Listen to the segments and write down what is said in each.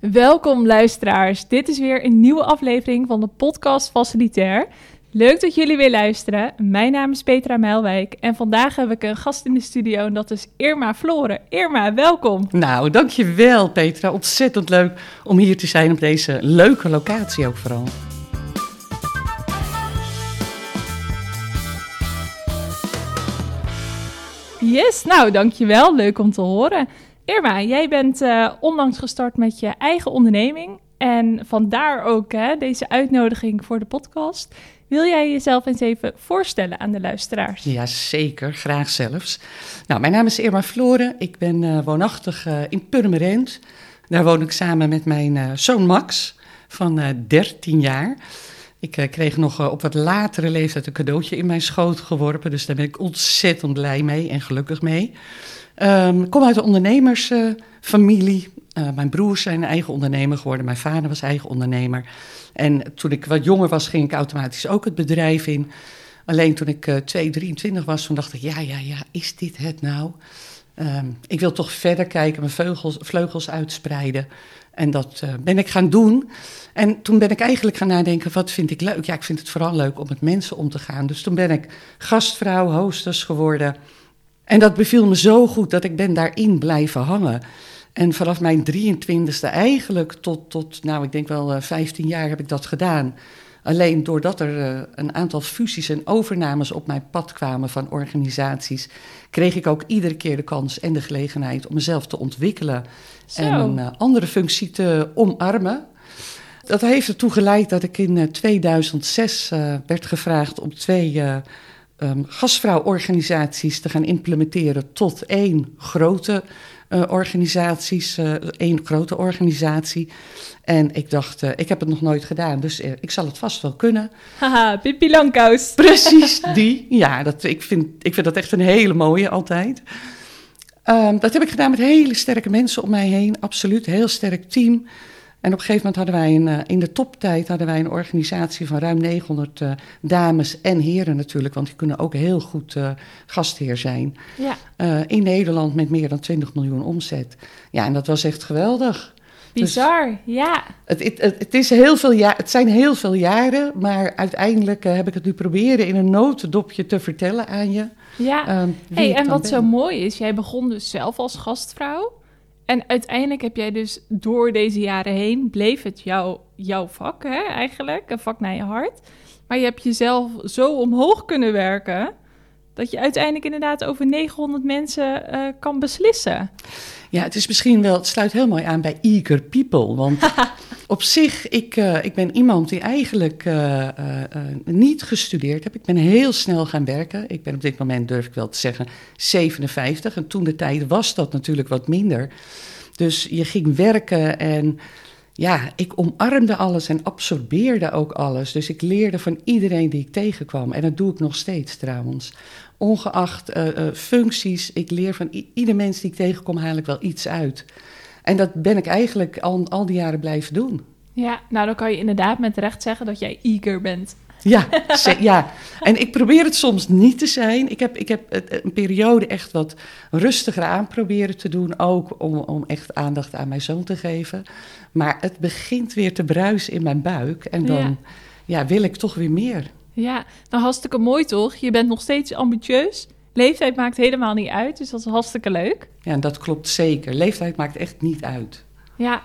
Welkom luisteraars. Dit is weer een nieuwe aflevering van de podcast Facilitair. Leuk dat jullie weer luisteren. Mijn naam is Petra Meilwijk en vandaag heb ik een gast in de studio en dat is Irma Floren. Irma, welkom. Nou, dankjewel Petra. Ontzettend leuk om hier te zijn op deze leuke locatie ook vooral. Yes, nou dankjewel. Leuk om te horen. Irma, jij bent uh, onlangs gestart met je eigen onderneming. En vandaar ook hè, deze uitnodiging voor de podcast. Wil jij jezelf eens even voorstellen aan de luisteraars? Ja, zeker. Graag zelfs. Nou, mijn naam is Irma Floren. Ik ben uh, woonachtig uh, in Purmerend. Daar woon ik samen met mijn zoon Max van 13 jaar. Ik kreeg nog op wat latere leeftijd een cadeautje in mijn schoot geworpen. Dus daar ben ik ontzettend blij mee en gelukkig mee. Um, ik kom uit een ondernemersfamilie. Uh, mijn broers zijn eigen ondernemer geworden. Mijn vader was eigen ondernemer. En toen ik wat jonger was, ging ik automatisch ook het bedrijf in. Alleen toen ik uh, 2, 23 was, toen dacht ik, ja, ja, ja, is dit het nou? Um, ik wil toch verder kijken, mijn vleugels, vleugels uitspreiden. En dat uh, ben ik gaan doen. En toen ben ik eigenlijk gaan nadenken, wat vind ik leuk? Ja, ik vind het vooral leuk om met mensen om te gaan. Dus toen ben ik gastvrouw, hostess geworden... En dat beviel me zo goed dat ik ben daarin blijven hangen. En vanaf mijn 23e eigenlijk tot, tot nou ik denk wel uh, 15 jaar heb ik dat gedaan. Alleen doordat er uh, een aantal fusies en overnames op mijn pad kwamen van organisaties, kreeg ik ook iedere keer de kans en de gelegenheid om mezelf te ontwikkelen Zo. en een uh, andere functie te omarmen. Dat heeft ertoe geleid dat ik in 2006 uh, werd gevraagd om twee um, gastvrouworganisaties te gaan implementeren tot één grote uh, organisaties, uh, één grote organisatie. En ik dacht, uh, ik heb het nog nooit gedaan, dus ik zal het vast wel kunnen. Haha, Pippi Langkous. Precies, die. Ja, dat, ik, vind, ik vind dat echt een hele mooie altijd. Um, dat heb ik gedaan met hele sterke mensen om mij heen, absoluut. Heel sterk team. En op een gegeven moment hadden wij een, uh, in de toptijd hadden wij een organisatie van ruim 900 uh, dames en heren natuurlijk, want die kunnen ook heel goed uh, gastheer zijn. Ja. in Nederland met meer dan 20 miljoen omzet. Ja, en dat was echt geweldig. Bizar, dus ja. Het, het, het, het, is heel veel ja, het zijn heel veel jaren, maar uiteindelijk heb ik het nu proberen in een notendopje te vertellen aan je. Ja, um, hey, en wat ben. zo mooi is, jij begon dus zelf als gastvrouw. En uiteindelijk heb jij dus door deze jaren heen, bleef het jou, jouw vak hè, eigenlijk, een vak naar je hart. Maar je hebt jezelf zo omhoog kunnen werken, dat je uiteindelijk inderdaad over 900 mensen uh, kan beslissen. Ja, het is misschien wel, het sluit heel mooi aan bij eager people. Want op zich, ik, uh, ik ben iemand die eigenlijk uh, niet gestudeerd heb. Ik ben heel snel gaan werken. Ik ben op dit moment, durf ik wel te zeggen, 57. En toen de tijd was dat natuurlijk wat minder. Dus je ging werken en ja, ik omarmde alles en absorbeerde ook alles. Dus ik leerde van iedereen die ik tegenkwam. En dat doe ik nog steeds trouwens ongeacht uh, uh, functies. Ik leer van ieder mens die ik tegenkom, haal ik wel iets uit. En dat ben ik eigenlijk al, al die jaren blijven doen. Ja, nou dan kan je inderdaad met recht zeggen dat jij eager bent. Ja, ja, en ik probeer het soms niet te zijn. Ik heb, ik heb een periode echt wat rustiger aan proberen te doen, ook om, om echt aandacht aan mijn zoon te geven. Maar het begint weer te bruisen in mijn buik en dan ja. ja wil ik toch weer meer. Ja, nou hartstikke mooi toch? Je bent nog steeds ambitieus. Leeftijd maakt helemaal niet uit, dus dat is hartstikke leuk. Ja, dat klopt zeker. Leeftijd maakt echt niet uit. Ja.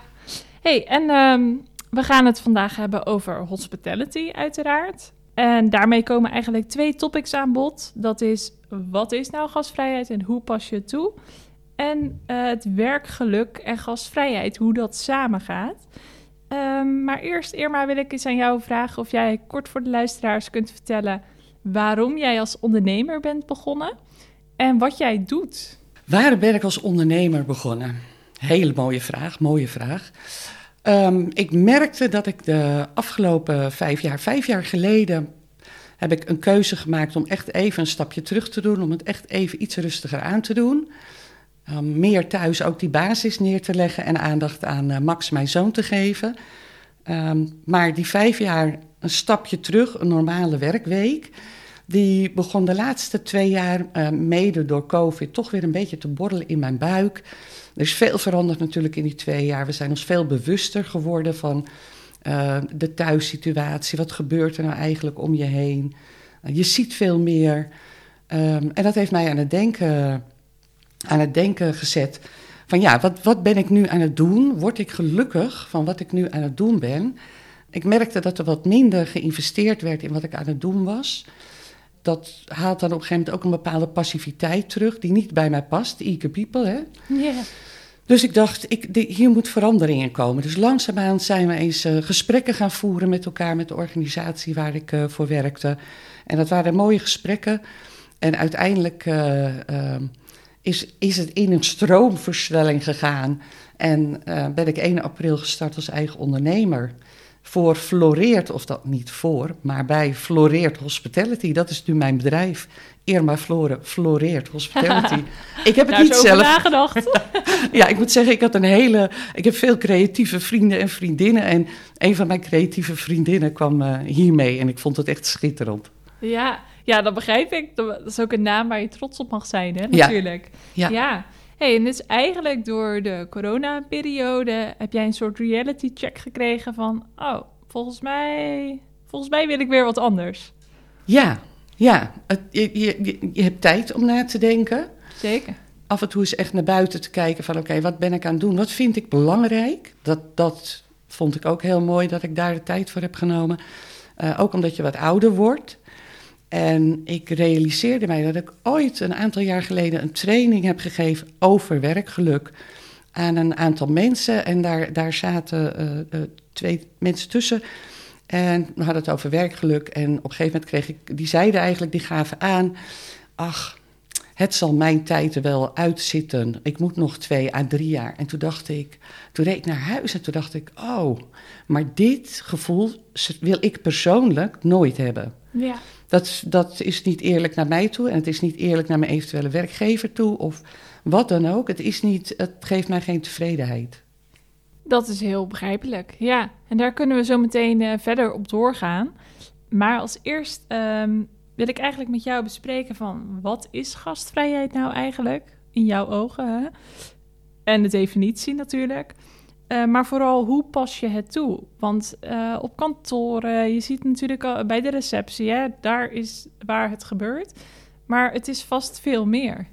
hey, en um, we gaan het vandaag hebben over hospitality uiteraard. En daarmee komen eigenlijk twee topics aan bod. Dat is, wat is nou gastvrijheid en hoe pas je het toe? En uh, het werkgeluk en gastvrijheid, hoe dat samengaat. Um, maar eerst, Irma, wil ik eens aan jou vragen of jij kort voor de luisteraars kunt vertellen waarom jij als ondernemer bent begonnen en wat jij doet. Waarom ben ik als ondernemer begonnen? Hele mooie vraag, mooie vraag. Um, ik merkte dat ik de afgelopen vijf jaar, vijf jaar geleden, heb ik een keuze gemaakt om echt even een stapje terug te doen, om het echt even iets rustiger aan te doen. Um, meer thuis ook die basis neer te leggen en aandacht aan uh, Max, mijn zoon, te geven. Um, maar die vijf jaar een stapje terug, een normale werkweek. die begon de laatste twee jaar, uh, mede door COVID, toch weer een beetje te borrelen in mijn buik. Er is veel veranderd natuurlijk in die twee jaar. We zijn ons veel bewuster geworden van de thuissituatie. Wat gebeurt er nou eigenlijk om je heen? Je ziet veel meer. Um, en dat heeft mij aan het denken, aan het denken gezet. Van ja, wat, wat ben ik nu aan het doen? Word ik gelukkig van wat ik nu aan het doen ben? Ik merkte dat er wat minder geïnvesteerd werd in wat ik aan het doen was. Dat haalt dan op een gegeven moment ook een bepaalde passiviteit terug, die niet bij mij past, eager people. Hè? Yeah. Dus ik dacht, ik, de, hier moet verandering in komen. Dus langzaamaan zijn we eens uh, gesprekken gaan voeren met elkaar, met de organisatie waar ik uh, voor werkte. En dat waren mooie gesprekken. En uiteindelijk uh, is, is het in een stroomversnelling gegaan. En ben ik 1 april gestart als eigen ondernemer voor Floreert, of dat niet voor, maar bij Floreert Hospitality. Dat is nu mijn bedrijf. Irma Floren, Floreert Hospitality. ik heb het niet zelf nagedacht. ja, ik moet zeggen, ik had een hele. Ik heb veel creatieve vrienden en vriendinnen. En een van mijn creatieve vriendinnen kwam uh, hiermee. En ik vond het echt schitterend. Ja, ja, dat begrijp ik. Dat is ook een naam waar je trots op mag zijn, hè? Natuurlijk. Ja. ja. ja. Hey, en dus eigenlijk door de coronaperiode heb jij een soort reality check gekregen van... oh, volgens mij, volgens mij wil ik weer wat anders. Ja, ja. Je, je, je hebt tijd om na te denken. Zeker. Af en toe is echt naar buiten te kijken van... oké, wat ben ik aan het doen? Wat vind ik belangrijk? Dat, dat vond ik ook heel mooi dat ik daar de tijd voor heb genomen. Uh, ook omdat je wat ouder wordt... En ik realiseerde mij dat ik ooit een aantal jaar geleden een training heb gegeven over werkgeluk aan een aantal mensen. En daar, daar zaten uh, uh, twee mensen tussen. En we hadden het over werkgeluk. En op een gegeven moment kreeg ik, die zeiden eigenlijk, die gaven aan: Ach, het zal mijn tijd er wel uitzitten. Ik moet nog twee à drie jaar. En toen dacht ik, toen reed ik naar huis en toen dacht ik: Oh, maar dit gevoel wil ik persoonlijk nooit hebben. Ja. Dat, dat is niet eerlijk naar mij toe en het is niet eerlijk naar mijn eventuele werkgever toe of wat dan ook. Het, is niet, het geeft mij geen tevredenheid. Dat is heel begrijpelijk, ja. En daar kunnen we zo meteen uh, verder op doorgaan. Maar als eerst um, wil ik eigenlijk met jou bespreken van... wat is gastvrijheid nou eigenlijk in jouw ogen? Hè? En de definitie natuurlijk. Uh, maar vooral, hoe pas je het toe? Want uh, op kantoren, je ziet natuurlijk al bij de receptie, hè, daar is waar het gebeurt. Maar het is vast veel meer.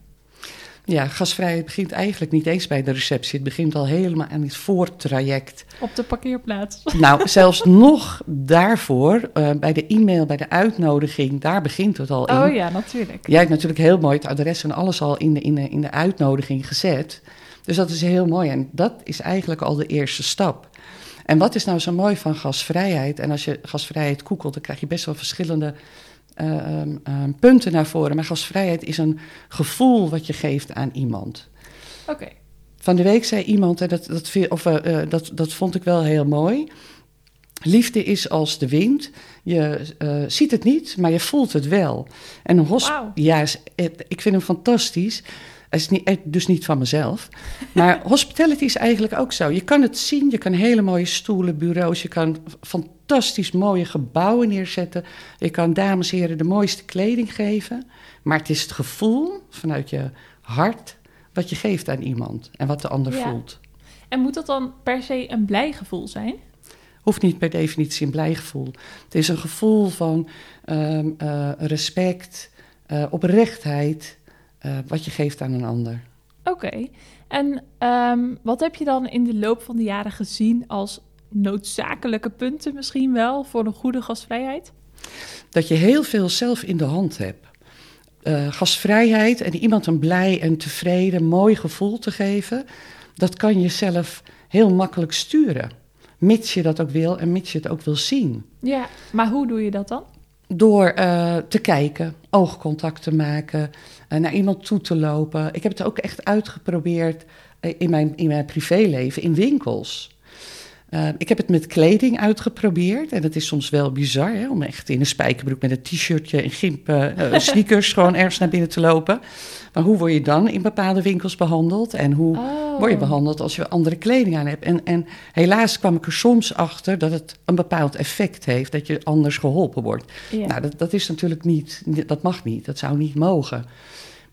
Ja, gasvrijheid begint eigenlijk niet eens bij de receptie. Het begint al helemaal aan het voortraject. Op de parkeerplaats. Nou, zelfs nog daarvoor, uh, bij de e-mail, bij de uitnodiging, daar begint het al in. Oh ja, natuurlijk. Jij hebt natuurlijk heel mooi het adres en alles al in de, in de, in de uitnodiging gezet. Dus dat is heel mooi en dat is eigenlijk al de eerste stap. En wat is nou zo mooi van gasvrijheid? En als je gasvrijheid googelt, dan krijg je best wel verschillende uh, um, um, punten naar voren. Maar gasvrijheid is een gevoel wat je geeft aan iemand. Oké. Okay. Van de week zei iemand, hè, dat, dat, of, uh, dat, dat vond ik wel heel mooi. Liefde is als de wind. Je uh, ziet het niet, maar je voelt het wel. En een wow. ja, ik vind hem fantastisch. Is niet, dus niet van mezelf. Maar hospitality is eigenlijk ook zo. Je kan het zien, je kan hele mooie stoelen, bureaus, je kan fantastisch mooie gebouwen neerzetten. Je kan dames en heren de mooiste kleding geven. Maar het is het gevoel vanuit je hart wat je geeft aan iemand en wat de ander ja. voelt. En moet dat dan per se een blij gevoel zijn? Hoeft niet per definitie een blij gevoel. Het is een gevoel van um, uh, respect, uh, oprechtheid. Uh, wat je geeft aan een ander. Oké. Okay. En um, wat heb je dan in de loop van de jaren gezien als noodzakelijke punten misschien wel voor een goede gastvrijheid? Dat je heel veel zelf in de hand hebt. Uh, gastvrijheid en iemand een blij en tevreden, mooi gevoel te geven, dat kan je zelf heel makkelijk sturen. Mits je dat ook wil en mits je het ook wil zien. Ja, maar hoe doe je dat dan? Door uh, te kijken, oogcontact te maken, uh, naar iemand toe te lopen. Ik heb het ook echt uitgeprobeerd uh, in, mijn, in mijn privéleven, in winkels. Ik heb het met kleding uitgeprobeerd. En dat is soms wel bizar, hè, om echt in een spijkerbroek met een t-shirtje en gimp, sneakers gewoon ergens naar binnen te lopen. Maar hoe word je dan in bepaalde winkels behandeld? En hoe Oh. Word je behandeld als je andere kleding aan hebt? En, en helaas kwam ik er soms achter dat het een bepaald effect heeft, dat je anders geholpen wordt. Ja. Nou, dat, dat is natuurlijk niet, dat mag niet, dat zou niet mogen.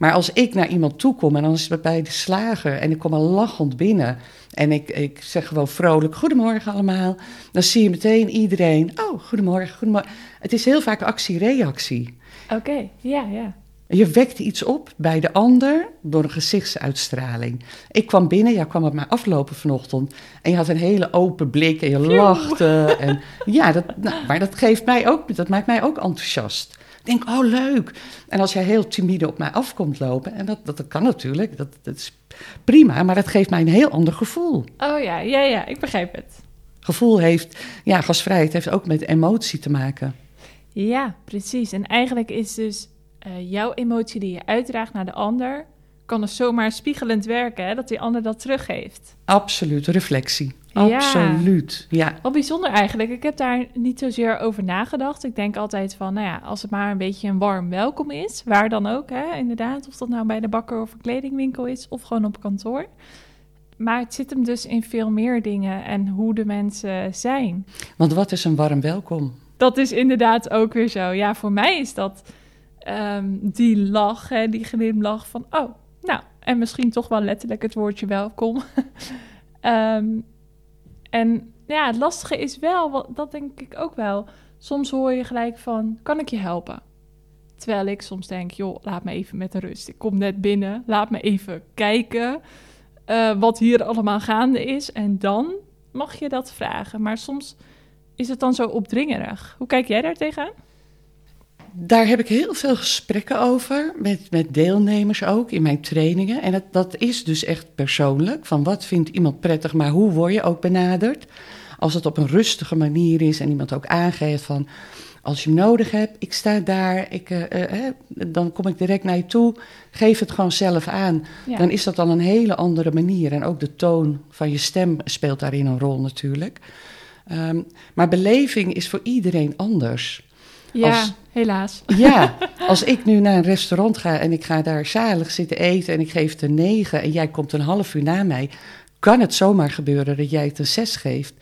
Maar als ik naar iemand toe kom en dan is het bij de slager en ik kom al lachend binnen en ik, ik zeg gewoon vrolijk goedemorgen allemaal, dan zie je meteen iedereen, oh goedemorgen, goedemorgen. Het is heel vaak actie-reactie. Oké, ja, ja. Je wekt iets op bij de ander door een gezichtsuitstraling. Ik kwam binnen, jij kwam op mij aflopen vanochtend. En je had een hele open blik en je lachte. En, ja, dat, nou, maar dat, geeft mij ook, dat maakt mij ook enthousiast. Ik denk, oh leuk. En als jij heel timide op mij afkomt lopen, en dat, dat, dat kan natuurlijk, dat, dat is prima, maar dat geeft mij een heel ander gevoel. Oh ja, ja, ja, ik begrijp het. Gevoel heeft, ja, gastvrijheid heeft ook met emotie te maken. Ja, precies. En eigenlijk is dus uh, jouw emotie die je uitdraagt naar de ander, kan dus zomaar spiegelend werken, hè? dat die ander dat teruggeeft. Absoluut, reflectie. Ja. Absoluut, ja. Wat bijzonder eigenlijk. Ik heb daar niet zozeer over nagedacht. Ik denk altijd van, nou ja, als het maar een beetje een warm welkom is, waar dan ook, hè, inderdaad. Of dat nou bij de bakker of een kledingwinkel is, of gewoon op kantoor. Maar het zit hem dus in veel meer dingen en hoe de mensen zijn. Want wat is een warm welkom? Dat is inderdaad ook weer zo. Ja, voor mij is dat um, die lach, hè, die glimlach van, oh, nou, en misschien toch wel letterlijk het woordje welkom. um, en ja, het lastige is wel, dat denk ik ook wel. Soms hoor je gelijk van, kan ik je helpen? Terwijl ik soms denk, joh, laat me even met rust. Ik kom net binnen, laat me even kijken uh, wat hier allemaal gaande is. En dan mag je dat vragen. Maar soms is het dan zo opdringerig. Hoe kijk jij daar tegenaan? Daar heb ik heel veel gesprekken over, met, met deelnemers ook in mijn trainingen. En dat, dat is dus echt persoonlijk, van wat vindt iemand prettig, maar hoe word je ook benaderd? Als het op een rustige manier is en iemand ook aangeeft van, als je hem nodig hebt, ik sta daar, ik, uh, uh, dan kom ik direct naar je toe, geef het gewoon zelf aan. Ja. Dan is dat al een hele andere manier. En ook de toon van je stem speelt daarin een rol natuurlijk. Um, maar beleving is voor iedereen anders. Ja, als, helaas. Ja, als ik nu naar een restaurant ga en ik ga daar zalig zitten eten en ik geef het een negen en jij komt een half uur na mij, kan het zomaar gebeuren dat jij het een zes geeft.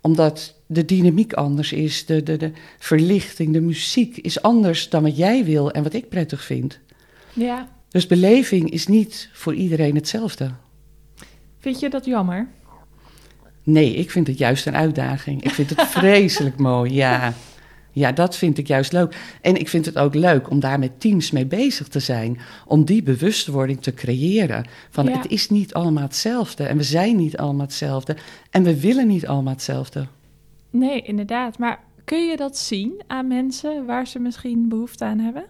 Omdat de dynamiek anders is, de, de, de verlichting, de muziek is anders dan wat jij wil en wat ik prettig vind. Ja. Dus beleving is niet voor iedereen hetzelfde. Vind je dat jammer? Nee, ik vind het juist een uitdaging. Ik vind het vreselijk mooi, ja. Ja, dat vind ik juist leuk. En ik vind het ook leuk om daar met teams mee bezig te zijn. Om die bewustwording te creëren. Van Ja. het is niet allemaal hetzelfde. En we zijn niet allemaal hetzelfde. En we willen niet allemaal hetzelfde. Nee, inderdaad. Maar kun je dat zien aan mensen waar ze misschien behoefte aan hebben?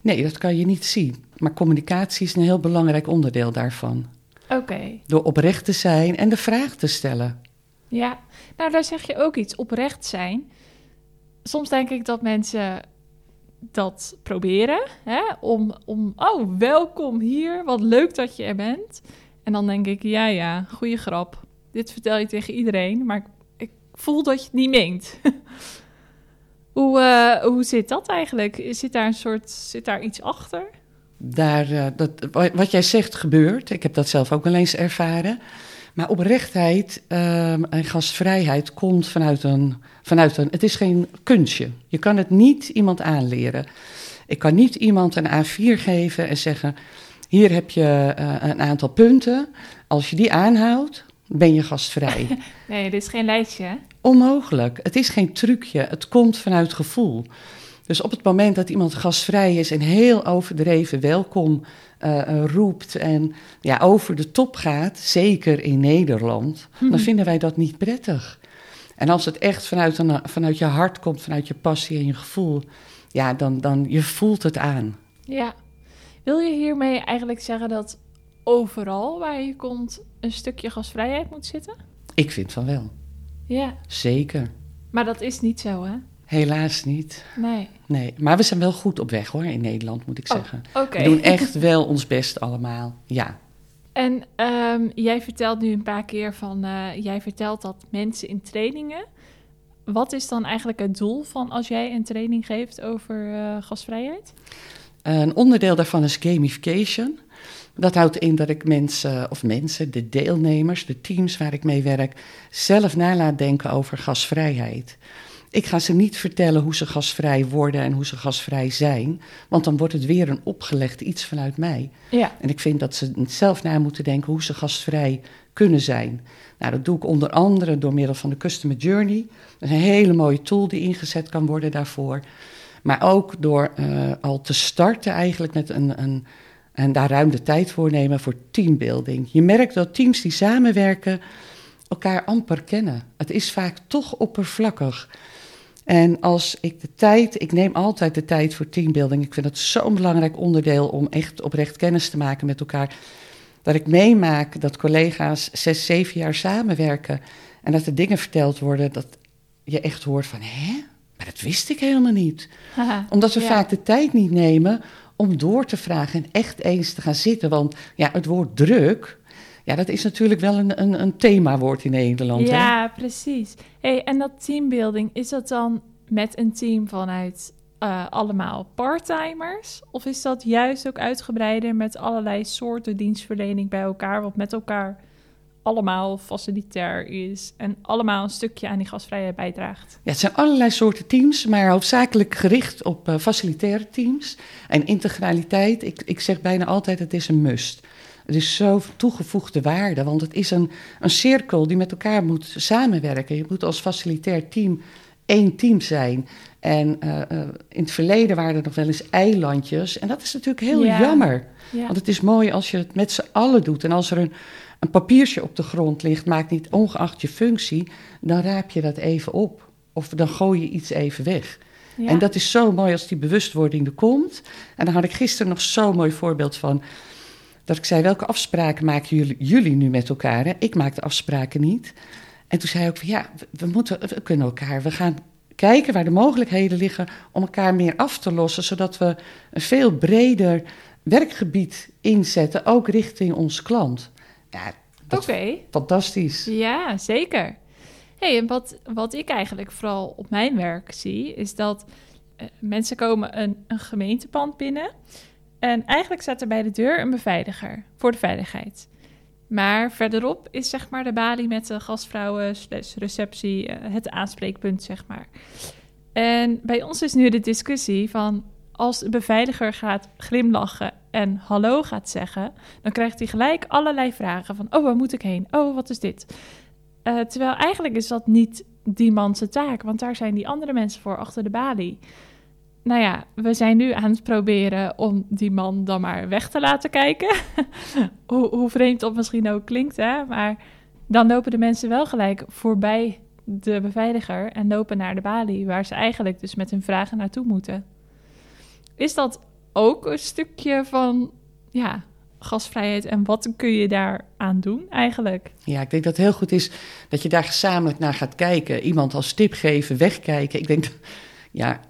Nee, dat kan je niet zien. Maar communicatie is een heel belangrijk onderdeel daarvan. Oké, Door oprecht te zijn en de vraag te stellen. ja. Nou, daar zeg je ook iets. Oprecht zijn. Soms denk ik dat mensen dat proberen. Hè? Om, om, oh, welkom hier. Wat leuk dat je er bent. En dan denk ik, ja, ja, goede grap. Dit vertel je tegen iedereen, maar ik, ik voel dat je het niet meent. hoe, eh, hoe zit dat eigenlijk? Zit daar een soort, zit daar iets achter? Daar, eh, dat, wa- wat jij zegt gebeurt. Ik heb dat zelf ook wel eens ervaren. Maar oprechtheid ehm, en gastvrijheid komt vanuit een, vanuit een. Het is geen kunstje. Je kan het niet iemand aanleren. Ik kan niet iemand een A4 geven en zeggen: Hier heb je eh, een aantal punten. Als je die aanhoudt, ben je gastvrij. Nee, dit is geen lijstje, hè? Onmogelijk. Het is geen trucje. Het komt vanuit gevoel. Dus op het moment dat iemand gastvrij is en heel overdreven welkom eh, eh, roept en ja, over de top gaat, zeker in Nederland, dan vinden wij dat niet prettig. En als het echt vanuit, een, vanuit je hart komt, vanuit je passie en je gevoel, ja, dan, dan je voelt het aan. Ja. Wil je hiermee eigenlijk zeggen dat overal waar je komt een stukje gasvrijheid moet zitten? Ik vind van wel. Ja, Zeker. maar dat is niet zo, hè? Helaas niet. Nee. Nee, maar we zijn wel goed op weg hoor, in Nederland moet ik Oh, zeggen. Oké. We doen echt wel ons best allemaal. Ja. En ehm, jij vertelt nu een paar keer van, eh, jij vertelt dat mensen in trainingen. Wat is dan eigenlijk het doel van als jij een training geeft over uh, gasvrijheid? Een onderdeel daarvan is gamification. Dat houdt in dat ik mensen, of mensen, de deelnemers, de teams waar ik mee werk, zelf na laat denken over gasvrijheid. Ik ga ze niet vertellen hoe ze gasvrij worden en hoe ze gasvrij zijn, want dan wordt het weer een opgelegd iets vanuit mij. Ja. En ik vind dat ze zelf na moeten denken hoe ze gastvrij kunnen zijn. Nou, dat doe ik onder andere door middel van de Customer Journey. Dat is een hele mooie tool die ingezet kan worden daarvoor. Maar ook door uh, al te starten eigenlijk met een, een, en daar ruim de tijd voor nemen voor teambuilding. Je merkt dat teams die samenwerken elkaar amper kennen. Het is vaak toch oppervlakkig. En als ik de tijd, ik neem altijd de tijd voor teambuilding. Ik vind het zo'n belangrijk onderdeel om echt oprecht kennis te maken met elkaar. Dat ik meemaak dat collega's zes, zeven jaar samenwerken. En dat er dingen verteld worden dat je echt hoort van, hè? Maar dat wist ik helemaal niet. Omdat we ja. vaak de tijd niet nemen om door te vragen en echt eens te gaan zitten. Want ja, het woord druk, ja, dat is natuurlijk wel een, een, een themawoord in Nederland. Hè? Ja, precies. Hey, en dat teambuilding, is dat dan met een team vanuit eh, allemaal parttimers? Of is dat juist ook uitgebreider met allerlei soorten dienstverlening bij elkaar, wat met elkaar allemaal facilitair is en allemaal een stukje aan die gasvrijheid bijdraagt? Ja, het zijn allerlei soorten teams, maar hoofdzakelijk gericht op eh, facilitaire teams. En integraliteit, ik, ik zeg bijna altijd, het is een must. Het is zo toegevoegde waarde, want het is een, een cirkel die met elkaar moet samenwerken. Je moet als facilitair team één team zijn. En uh, uh, in het verleden waren er nog wel eens eilandjes. En dat is natuurlijk heel Ja. jammer. Ja. Want het is mooi als je het met z'n allen doet. En als er een, een papiertje op de grond ligt, maakt niet ongeacht je functie, dan raap je dat even op. Of dan gooi je iets even weg. Ja. En dat is zo mooi als die bewustwording er komt. En daar had ik gisteren nog zo'n mooi voorbeeld van. Dat ik zei, welke afspraken maken jullie, jullie nu met elkaar? Hè? Ik maak de afspraken niet. En toen zei hij ook van, ja, we, we moeten, we kunnen elkaar, we gaan kijken waar de mogelijkheden liggen om elkaar meer af te lossen, zodat we een veel breder werkgebied inzetten, ook richting ons klant. Ja, dat fantastisch. Ja, zeker. hey, en wat, wat ik eigenlijk vooral op mijn werk zie, is dat eh, mensen komen een, een gemeentepand binnen. En eigenlijk staat er bij de deur een beveiliger voor de veiligheid. Maar verderop is zeg maar de balie met de gastvrouwen receptie eh, het aanspreekpunt, zeg maar. En bij ons is nu de discussie van als de beveiliger gaat glimlachen en hallo gaat zeggen, dan krijgt hij gelijk allerlei vragen van, oh, waar moet ik heen? Oh, wat is dit? Eh, terwijl eigenlijk is dat niet die man zijn taak, want daar zijn die andere mensen voor achter de balie. Nou ja, we zijn nu aan het proberen om die man dan maar weg te laten kijken. hoe, hoe vreemd dat misschien ook klinkt, hè? Maar dan lopen de mensen wel gelijk voorbij de beveiliger en lopen naar de balie, waar ze eigenlijk dus met hun vragen naartoe moeten. Is dat ook een stukje van, ja, gasvrijheid en wat kun je daar aan doen eigenlijk? Ja, ik denk dat het heel goed is dat je daar gezamenlijk naar gaat kijken. Iemand als tip geven, wegkijken. Ik denk, ja,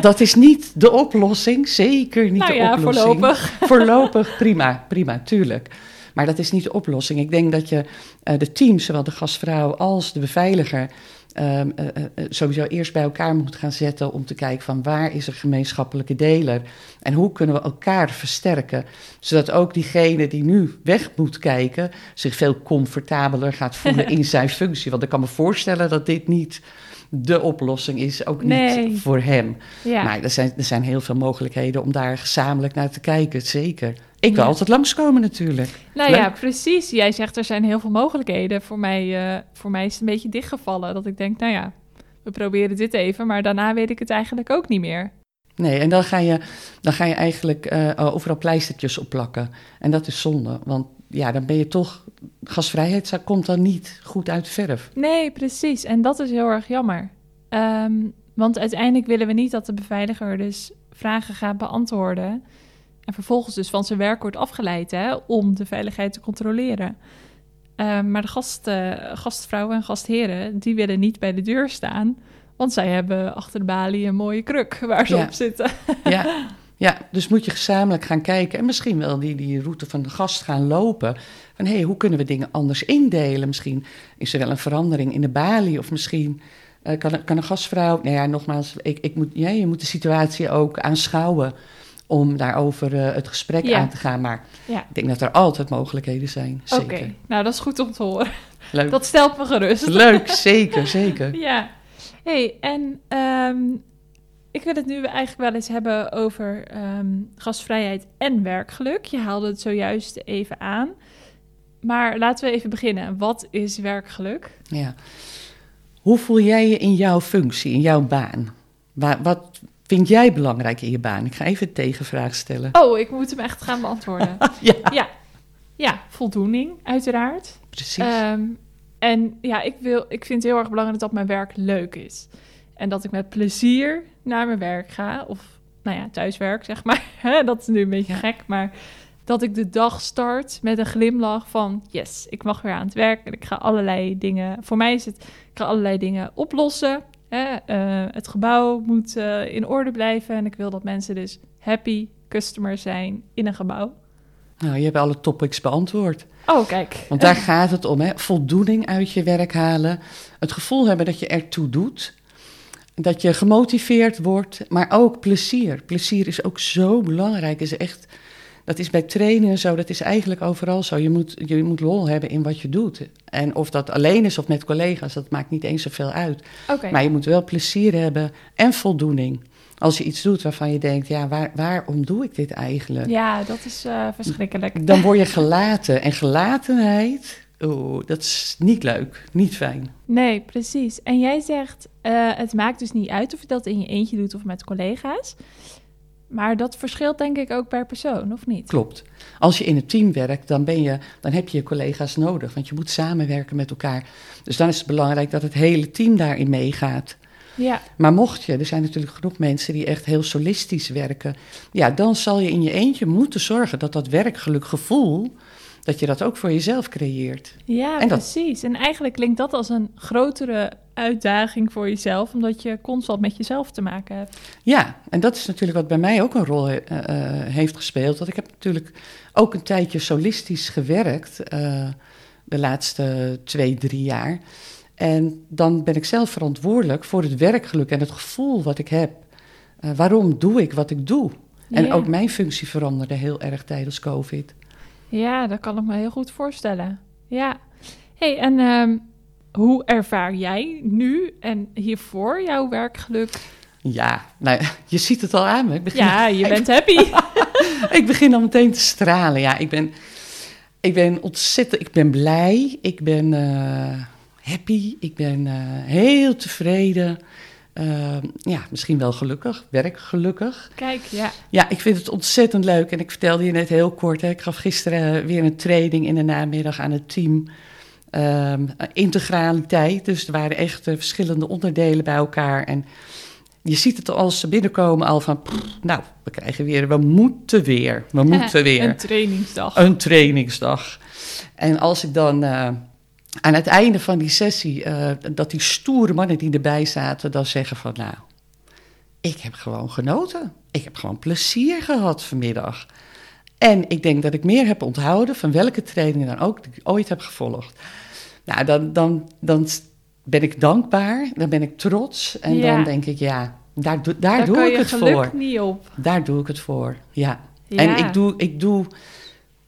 dat is niet de oplossing. Zeker niet nou de oplossing. voorlopig. Voorlopig, prima, prima, tuurlijk. Maar dat is niet de oplossing. Ik denk dat je uh, de teams, zowel de gastvrouw als de beveiliger, um, uh, uh, sowieso eerst bij elkaar moet gaan zetten om te kijken van waar is er gemeenschappelijke deler en hoe kunnen we elkaar versterken, zodat ook diegene die nu weg moet kijken zich veel comfortabeler gaat voelen in zijn functie. Want ik kan me voorstellen dat dit niet de oplossing is, ook niet voor hem. Ja. Maar er zijn, er zijn heel veel mogelijkheden om daar gezamenlijk naar te kijken, zeker. Ik wil Ja. altijd langskomen natuurlijk. Nou Leuk. ja, precies. Jij zegt er zijn heel veel mogelijkheden. Voor mij, uh, voor mij is het een beetje dichtgevallen. Dat ik denk, nou ja, we proberen dit even, maar daarna weet ik het eigenlijk ook niet meer. Nee, en dan ga je, dan ga je eigenlijk uh, overal pleistertjes opplakken. En dat is zonde, want ja, dan ben je toch... Gasvrijheid komt dan niet goed uit de verf. Nee, precies. En dat is heel erg jammer. Um, want uiteindelijk willen we niet dat de beveiliger dus vragen gaat beantwoorden... En vervolgens dus van zijn werk wordt afgeleid hè, om de veiligheid te controleren. Uh, maar de gast, uh, gastvrouwen en gastheren, die willen niet bij de deur staan. Want zij hebben achter de balie een mooie kruk waar ze Ja. op zitten. Ja, Ja, dus moet je gezamenlijk gaan kijken en misschien wel die, die route van de gast gaan lopen. Van hé, hey, hoe kunnen we dingen anders indelen? Misschien is er wel een verandering in de balie of misschien uh, kan, kan een gastvrouw... Nou ja, nogmaals, ik, ik moet, ja, je moet de situatie ook aanschouwen om daarover uh, het gesprek Ja. aan te gaan. Maar Ja. ik denk dat er altijd mogelijkheden zijn, Oké, nou dat is goed om te horen. Leuk. Dat stelt me gerust. Leuk, zeker, zeker. Ja. hey, en ehm, ik wil het nu eigenlijk wel eens hebben over ehm, gastvrijheid en werkgeluk. Je haalde het zojuist even aan. Maar laten we even beginnen. Wat is werkgeluk? Ja. Hoe voel jij je in jouw functie, in jouw baan? Wa- wat vind jij belangrijk in je baan? Ik ga even een tegenvraag stellen. Oh, ik moet hem echt gaan beantwoorden. Ja, ja. ja, voldoening, uiteraard. precies. Ehm, en ja, ik, wil, ik vind het heel erg belangrijk dat mijn werk leuk is. En dat ik met plezier naar mijn werk ga. Of, nou ja, thuiswerk, zeg maar. dat is nu een beetje Ja. gek, maar dat ik de dag start met een glimlach van... yes, ik mag weer aan het werk en ik ga allerlei dingen... Voor mij is het, ik ga allerlei dingen oplossen. Hè? Eh, het gebouw moet eh, in orde blijven. En ik wil dat mensen dus happy customers zijn in een gebouw. Nou, je hebt alle topics beantwoord. Oh, kijk. Want daar gaat het om, hè? voldoening uit je werk halen. Het gevoel hebben dat je ertoe doet. Dat je gemotiveerd wordt, maar ook plezier. Plezier is ook zo belangrijk. Is echt, dat is bij trainen zo, dat is eigenlijk overal zo. Je moet, je moet lol hebben in wat je doet. En of dat alleen is of met collega's, dat maakt niet eens zoveel uit. Maar je moet wel plezier hebben en voldoening. Als je iets doet waarvan je denkt, ja, waar, waarom doe ik dit eigenlijk? Ja, dat is eh, verschrikkelijk. Dan word je gelaten. En gelatenheid, oeh, dat is niet leuk, niet fijn. Nee, precies. En jij zegt, eh, het maakt dus niet uit of je dat in je eentje doet of met collega's. Maar dat verschilt denk ik ook per persoon, of niet? Klopt. Als je in een team werkt, dan, ben je, dan heb je je collega's nodig. Want je moet samenwerken met elkaar. Dus dan is het belangrijk dat het hele team daarin meegaat. Ja, Maar mocht je, er zijn natuurlijk genoeg mensen die echt heel solistisch werken. Ja, dan zal je in je eentje moeten zorgen dat dat werkgeluk gevoel, dat je dat ook voor jezelf creëert. ja En dat- precies. En eigenlijk klinkt dat als een grotere uitdaging voor jezelf, omdat je constant met jezelf te maken hebt. Ja, en dat is natuurlijk wat bij mij ook een rol eh, eh, heeft gespeeld. Want ik heb natuurlijk ook een tijdje solistisch gewerkt, eh, de laatste twee, drie jaar. En dan ben ik zelf verantwoordelijk voor het werkgeluk en het gevoel wat ik heb. Waarom doe ik wat ik doe? En Ja. ook mijn functie veranderde heel erg tijdens COVID. Ja, dat kan ik me heel goed voorstellen. Ja. hey, en ehm, hoe ervaar jij nu en hiervoor jouw werkgeluk? Ja, nou, je ziet het al aan me. Ik begin, Ja, je bent happy. ik begin al meteen te stralen. Ja, ik ben, ik ben ontzettend, ik ben blij. Ik ben eh, happy. Ik ben eh, heel tevreden. Eh, ja, misschien wel gelukkig, werkgelukkig. Kijk, ja. Ja, ik vind het ontzettend leuk. En ik vertelde je net heel kort, hè, ik gaf gisteren weer een training in de namiddag aan het team. Ehm, integraliteit, dus er waren echt eh, verschillende onderdelen bij elkaar. En je ziet het als ze binnenkomen al van, pff, nou, we krijgen weer, we moeten weer, we moeten weer. Een trainingsdag. Een trainingsdag. En als ik dan eh, aan het einde van die sessie, eh, dat die stoere mannen die erbij zaten, dan zeggen van nou, ik heb gewoon genoten. Ik heb gewoon plezier gehad vanmiddag. En ik denk dat ik meer heb onthouden van welke training dan ook die ik ooit heb gevolgd. Nou, dan, dan, dan ben ik dankbaar, dan ben ik trots en Ja. dan denk ik ja, daar, doe- daar, Daar doe kan ik je het geluk voor. niet op. Daar doe ik het voor, ja. Ja. En ik doe, ik doe,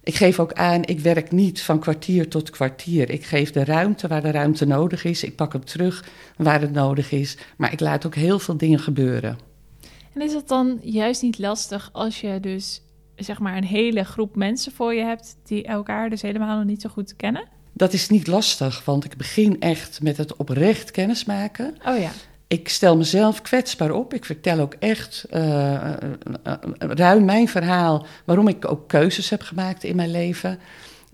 ik geef ook aan, ik werk niet van kwartier tot kwartier. Ik geef de ruimte waar de ruimte nodig is. Ik pak hem terug waar het nodig is. Maar ik laat ook heel veel dingen gebeuren. En is het dan juist niet lastig als je dus zeg maar een hele groep mensen voor je hebt die elkaar dus helemaal nog niet zo goed kennen? Dat is niet lastig, want ik begin echt met het oprecht kennismaken. Oh ja. Ik stel mezelf kwetsbaar op. Ik vertel ook echt eh, eh, eh, ruim mijn verhaal, waarom ik ook keuzes heb gemaakt in mijn leven.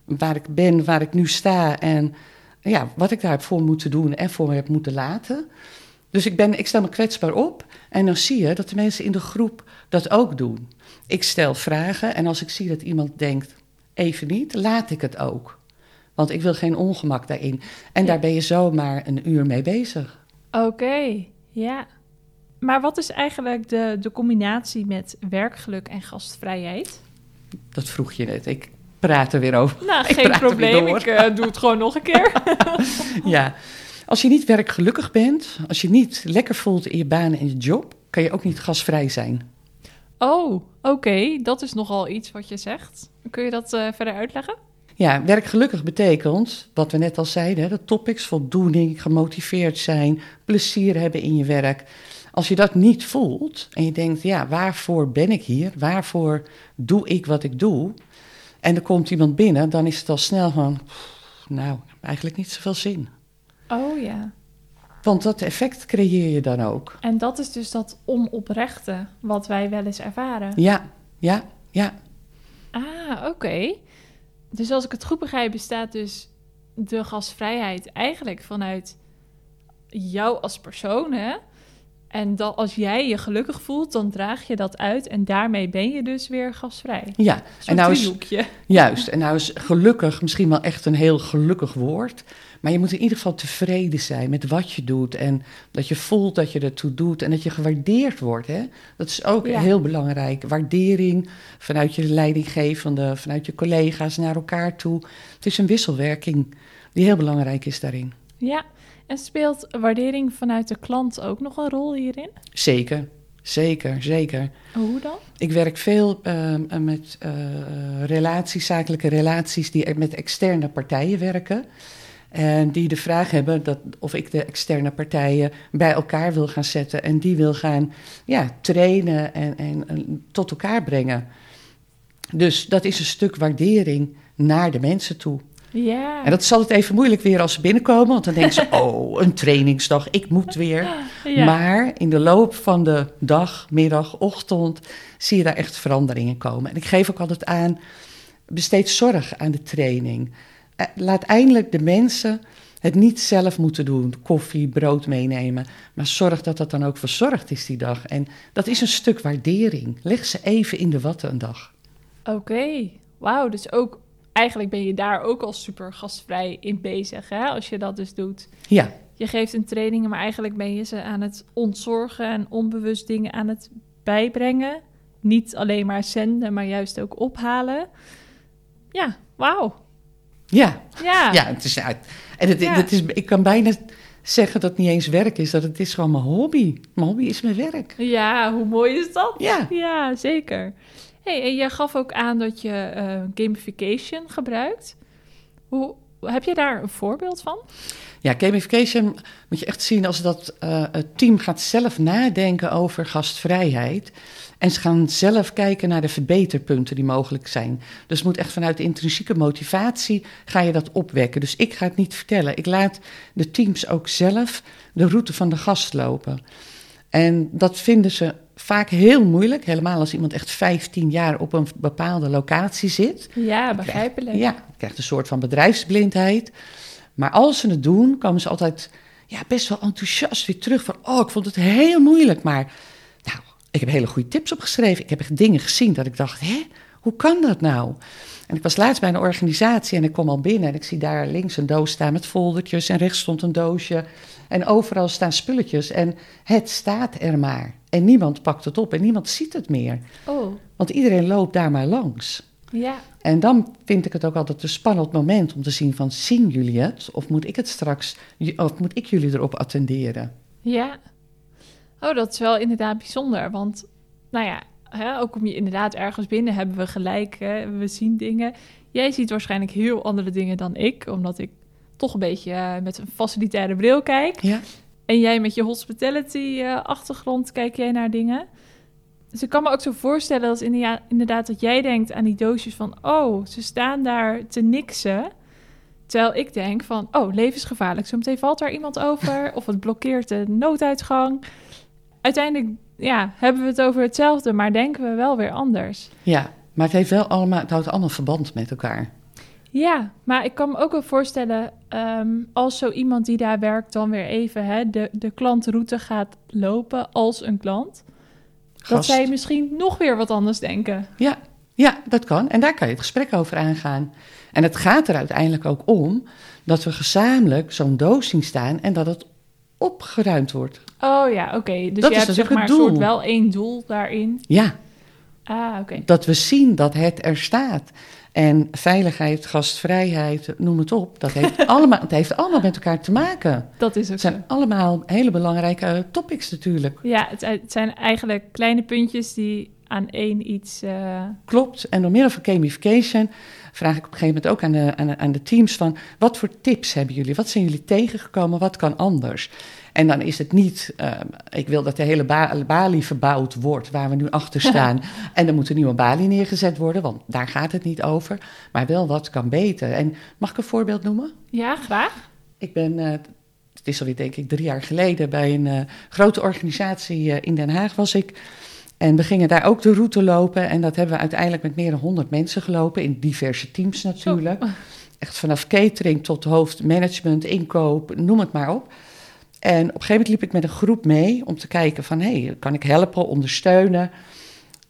Waar ik ben, waar ik nu sta en ja, wat ik daarvoor moet doen en voor me heb moeten laten. Dus ik, ben, ik stel me kwetsbaar op en dan zie je dat de mensen in de groep dat ook doen. Ik stel vragen en als ik zie dat iemand denkt, even niet, laat ik het ook. Want ik wil geen ongemak daarin. En Ja. daar ben je zomaar een uur mee bezig. Oké. Ja. Maar wat is eigenlijk de, de combinatie met werkgeluk en gastvrijheid? Dat vroeg je net. Ik praat er weer over. Nou, Ik geen probleem. Ik eh, doe het gewoon nog een keer. Ja, als je niet werkgelukkig bent, als je niet lekker voelt in je baan en je job, kan je ook niet gasvrij zijn. Oh, oké. Dat is nogal iets wat je zegt. Kun je dat eh, verder uitleggen? Ja, werkgelukkig betekent, wat we net al zeiden, de topics, voldoening, gemotiveerd zijn, plezier hebben in je werk. Als je dat niet voelt en je denkt, ja, waarvoor ben ik hier? Waarvoor doe ik wat ik doe? En er komt iemand binnen, dan is het al snel van, nou, eigenlijk niet zoveel zin. Oh ja. Want dat effect creëer je dan ook. En dat is dus dat onoprechte wat wij wel eens ervaren. Ja, ja, ja. Ah, oké. Dus als ik het goed begrijp, bestaat dus de gastvrijheid eigenlijk vanuit jou als persoon, hè? En dat als jij je gelukkig voelt, dan draag je dat uit en daarmee ben je dus weer gasvrij. Ja, en nou is, juist. En nou is gelukkig misschien wel echt een heel gelukkig woord. Maar je moet in ieder geval tevreden zijn met wat je doet. En dat je voelt dat je ertoe doet en dat je gewaardeerd wordt. Hè? Dat is ook Ja. heel belangrijk. Waardering vanuit je leidinggevende, vanuit je collega's naar elkaar toe. Het is een wisselwerking die heel belangrijk is daarin. Ja, en speelt waardering vanuit de klant ook nog een rol hierin? Zeker, zeker, zeker. Hoe dan? Ik werk veel ehm, met eh, relaties, zakelijke relaties die met externe partijen werken. En die de vraag hebben dat, of ik de externe partijen bij elkaar wil gaan zetten en die wil gaan ja, trainen en, en, en tot elkaar brengen. Dus dat is een stuk waardering naar de mensen toe. Ja. En dat is altijd even moeilijk weer als ze binnenkomen, want dan denken ze: oh, een trainingsdag, ik moet weer. ja. Maar in de loop van de dag, middag, ochtend zie je daar echt veranderingen komen. En ik geef ook altijd aan, besteed zorg aan de training. Eh, Laat eindelijk de mensen het niet zelf moeten doen, koffie, brood meenemen. Maar zorg dat dat dan ook verzorgd is die dag. En dat is een stuk waardering. Leg ze even in de watten een dag. Oké, wauw. Dus ook eigenlijk ben je daar ook al super gastvrij in bezig, hè? Als je dat dus doet. Ja, Je geeft een training, maar eigenlijk ben je ze aan het ontzorgen en onbewust dingen aan het bijbrengen. Niet alleen maar zenden, maar juist ook ophalen. Ja, wauw. Ja, Ja. ja. Het is, uit. en het, Ja. het is, ik kan bijna zeggen dat het niet eens werk is, dat het is gewoon mijn hobby. Mijn hobby is mijn werk. Ja, hoe mooi is dat? Ja. Ja, zeker. Hey, en je gaf ook aan dat je eh, gamification gebruikt. Hoe, heb je daar een voorbeeld van? Ja, gamification moet je echt zien als dat eh, het team gaat zelf nadenken over gastvrijheid. En ze gaan zelf kijken naar de verbeterpunten die mogelijk zijn. Dus het moet echt vanuit de intrinsieke motivatie ga je dat opwekken. Dus ik ga het niet vertellen. Ik laat de teams ook zelf de route van de gast lopen. En dat vinden ze vaak heel moeilijk. Helemaal als iemand echt 15 jaar op een bepaalde locatie zit. Ja, begrijpelijk. Ja, je krijgt een soort van bedrijfsblindheid. Maar als ze het doen, komen ze altijd ja, best wel enthousiast weer terug. Van, oh, ik vond het heel moeilijk, maar ik heb hele goede tips opgeschreven. Ik heb echt dingen gezien dat ik dacht, hè, hoe kan dat nou? En ik was laatst bij een organisatie en ik kom al binnen en ik zie daar links een doos staan met foldertjes en rechts stond een doosje. En overal staan spulletjes en het staat er maar. En niemand pakt het op en niemand ziet het meer. Oh, Want iedereen loopt daar maar langs. ja. En dan vind ik het ook altijd een spannend moment om te zien van... zien jullie het? Of moet ik het straks... of moet ik jullie erop attenderen? Ja. Oh, dat is wel inderdaad bijzonder. Want, nou ja, hè, ook kom je inderdaad ergens binnen, hebben we gelijk, hè, we zien dingen. Jij ziet waarschijnlijk heel andere dingen dan ik, omdat ik toch een beetje eh, met een facilitaire bril kijk. Ja, En jij met je hospitality-achtergrond kijk jij naar dingen. Dus ik kan me ook zo voorstellen dat inderdaad, inderdaad dat jij denkt aan die doosjes van... oh, ze staan daar te niksen. Terwijl ik denk van, oh, levensgevaarlijk. Zometeen valt daar iemand over of het blokkeert de nooduitgang. Uiteindelijk ja, hebben we het over hetzelfde, maar denken we wel weer anders. ja. maar het, heeft wel allemaal, het houdt allemaal verband met elkaar. Ja, maar ik kan me ook wel voorstellen, ehm, als zo iemand die daar werkt dan weer even hè, de, de klantroute gaat lopen als een klant, dat zij misschien nog weer wat anders denken. Ja, ja, dat kan. En daar kan je het gesprek over aangaan. En het gaat er uiteindelijk ook om dat we gezamenlijk zo'n doos zien staan... en dat het opgeruimd wordt. Oh ja, oké. Dus Dat je is hebt zeg natuurlijk maar een soort doel. wel één doel daarin. Ja, Ah, oké. dat we zien dat het er staat. En veiligheid, gastvrijheid, noem het op. Dat heeft allemaal, het heeft allemaal met elkaar te maken. Dat is ook Het zo. zijn allemaal hele belangrijke eh, topics natuurlijk. Ja, het, het zijn eigenlijk kleine puntjes die aan één iets... eh, Klopt. En door middel van gamification vraag ik op een gegeven moment ook aan de, aan de, aan de teams van... wat voor tips hebben jullie? Wat zijn jullie tegengekomen? Wat kan anders? En dan is het niet, eh, ik wil dat de hele ba balie verbouwd wordt waar we nu achter staan. en er moet een nieuwe balie neergezet worden, want daar gaat het niet over. Maar wel wat kan beter. En mag ik een voorbeeld noemen? Ja, graag. Ik ben, eh, het is alweer denk ik drie jaar geleden, bij een eh, grote organisatie in Den Haag was ik. En we gingen daar ook de route lopen. En dat hebben we uiteindelijk met meer dan 100 mensen gelopen, in diverse teams natuurlijk. Echt vanaf catering tot hoofdmanagement, inkoop, noem het maar op. En op een gegeven moment liep ik met een groep mee om te kijken van... hé, hey, kan ik helpen, ondersteunen?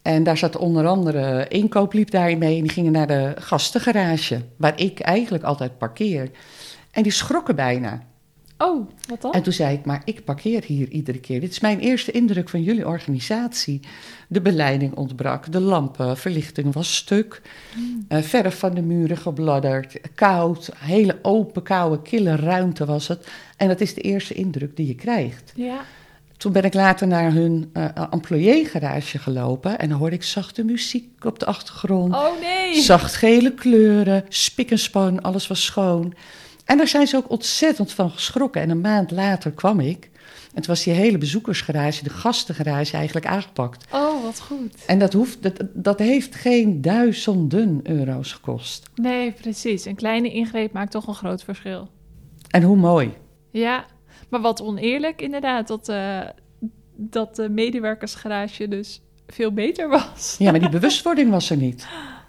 En daar zat onder andere inkoop liep daarin mee... en die gingen naar de gastengarage, waar ik eigenlijk altijd parkeer. En die schrokken bijna. Oh, wat dan? En toen zei ik, maar ik parkeer hier iedere keer. Dit is mijn eerste indruk van jullie organisatie. De beleiding ontbrak, de lampen, verlichting was stuk. eh, verf van de muren gebladderd, koud, hele open, koude, kille ruimte was het. En dat is de eerste indruk die je krijgt. Ja. Toen ben ik later naar hun uh, employé-garage gelopen en dan hoorde ik zachte muziek op de achtergrond. Oh nee. Zacht gele kleuren, spik en span, alles was schoon. En daar zijn ze ook ontzettend van geschrokken. En een maand later kwam ik. En toen was die hele bezoekersgarage, de gastengarage, eigenlijk aangepakt. Oh, wat goed. En dat, hoeft, dat, dat heeft geen duizenden euro's gekost. Nee, precies. Een kleine ingreep maakt toch een groot verschil. En hoe mooi. Ja, maar wat oneerlijk inderdaad, dat, uh, dat de medewerkersgarage dus veel beter was. Ja, maar die bewustwording was er niet.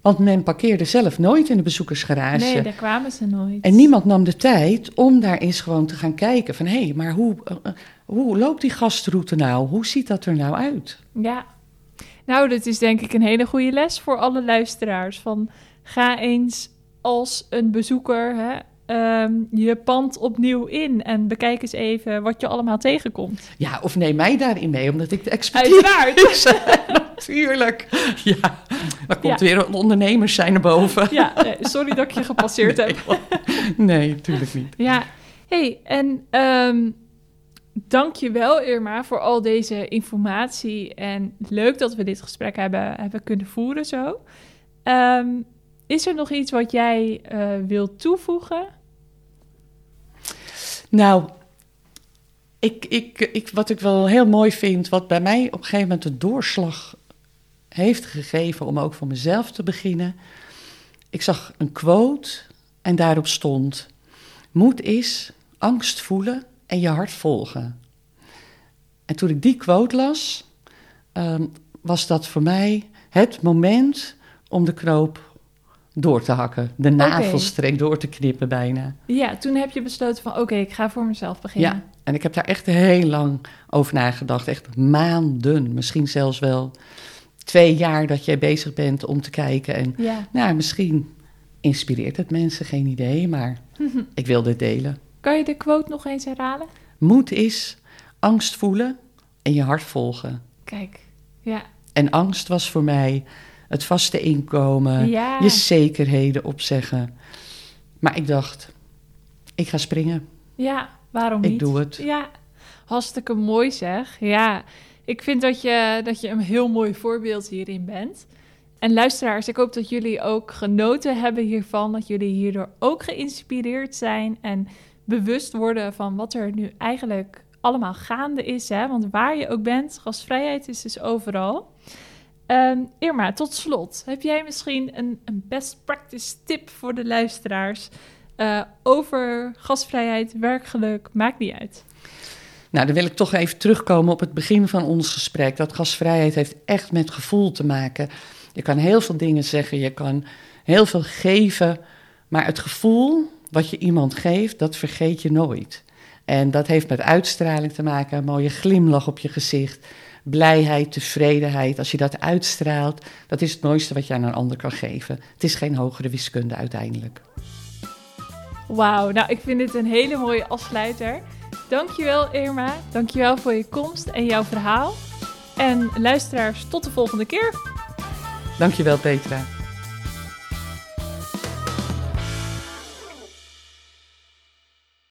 Want men parkeerde zelf nooit in de bezoekersgarage. Nee, daar kwamen ze nooit. En niemand nam de tijd om daar eens gewoon te gaan kijken van... hé, hey, maar hoe, uh, hoe loopt die gastroute nou? Hoe ziet dat er nou uit? Ja, nou, dat is denk ik een hele goede les voor alle luisteraars. Van ga eens als een bezoeker hè, um, je pand opnieuw in en bekijk eens even wat je allemaal tegenkomt. Ja, of neem mij daarin mee, omdat ik de expertise Uiteraard. Natuurlijk. Ja, dan komt ja. weer een ondernemers zijn naar boven. Ja, sorry dat ik je gepasseerd nee, heb. Nee, natuurlijk niet. Ja, hey, en um, dank je wel Irma voor al deze informatie. En leuk dat we dit gesprek hebben, hebben kunnen voeren zo. Um, is er nog iets wat jij uh, wilt toevoegen? Nou, ik, ik, ik, wat ik wel heel mooi vind, wat bij mij op een gegeven moment de doorslag heeft gegeven om ook voor mezelf te beginnen. Ik zag een quote en daarop stond: Moed is angst voelen en je hart volgen. En toen ik die quote las, um, was dat voor mij het moment om de knoop door te hakken. De navelstreng okay. door te knippen bijna. Ja, toen heb je besloten van oké, okay, ik ga voor mezelf beginnen. Ja, en ik heb daar echt heel lang over nagedacht. Echt maanden, misschien zelfs wel twee jaar dat jij bezig bent om te kijken. En ja. nou, misschien inspireert het mensen, geen idee, maar ik wil dit delen. Kan je de quote nog eens herhalen? Moed is angst voelen en je hart volgen. Kijk, ja. En angst was voor mij het vaste inkomen, ja. je zekerheden opzeggen. Maar ik dacht, ik ga springen. Ja, waarom niet? Ik doe het. Ja, hartstikke mooi zeg. Ja, ik vind dat je, dat je een heel mooi voorbeeld hierin bent. En luisteraars, ik hoop dat jullie ook genoten hebben hiervan. Dat jullie hierdoor ook geïnspireerd zijn en bewust worden van wat er nu eigenlijk allemaal gaande is. Hè? Want waar je ook bent, gastvrijheid is dus overal. Um, Irma, tot slot, heb jij misschien een, een, best practice tip voor de luisteraars uh, over gastvrijheid, werkgeluk, maakt niet uit? Nou, dan wil ik toch even terugkomen op het begin van ons gesprek. Dat gastvrijheid heeft echt met gevoel te maken. Je kan heel veel dingen zeggen, je kan heel veel geven, maar het gevoel wat je iemand geeft, dat vergeet je nooit. En dat heeft met uitstraling te maken, een mooie glimlach op je gezicht blijheid, tevredenheid, als je dat uitstraalt, dat is het mooiste wat je aan een ander kan geven. Het is geen hogere wiskunde uiteindelijk. Wauw, nou ik vind dit een hele mooie afsluiter. Dankjewel Irma, dankjewel voor je komst en jouw verhaal. En luisteraars, tot de volgende keer. Dankjewel Petra.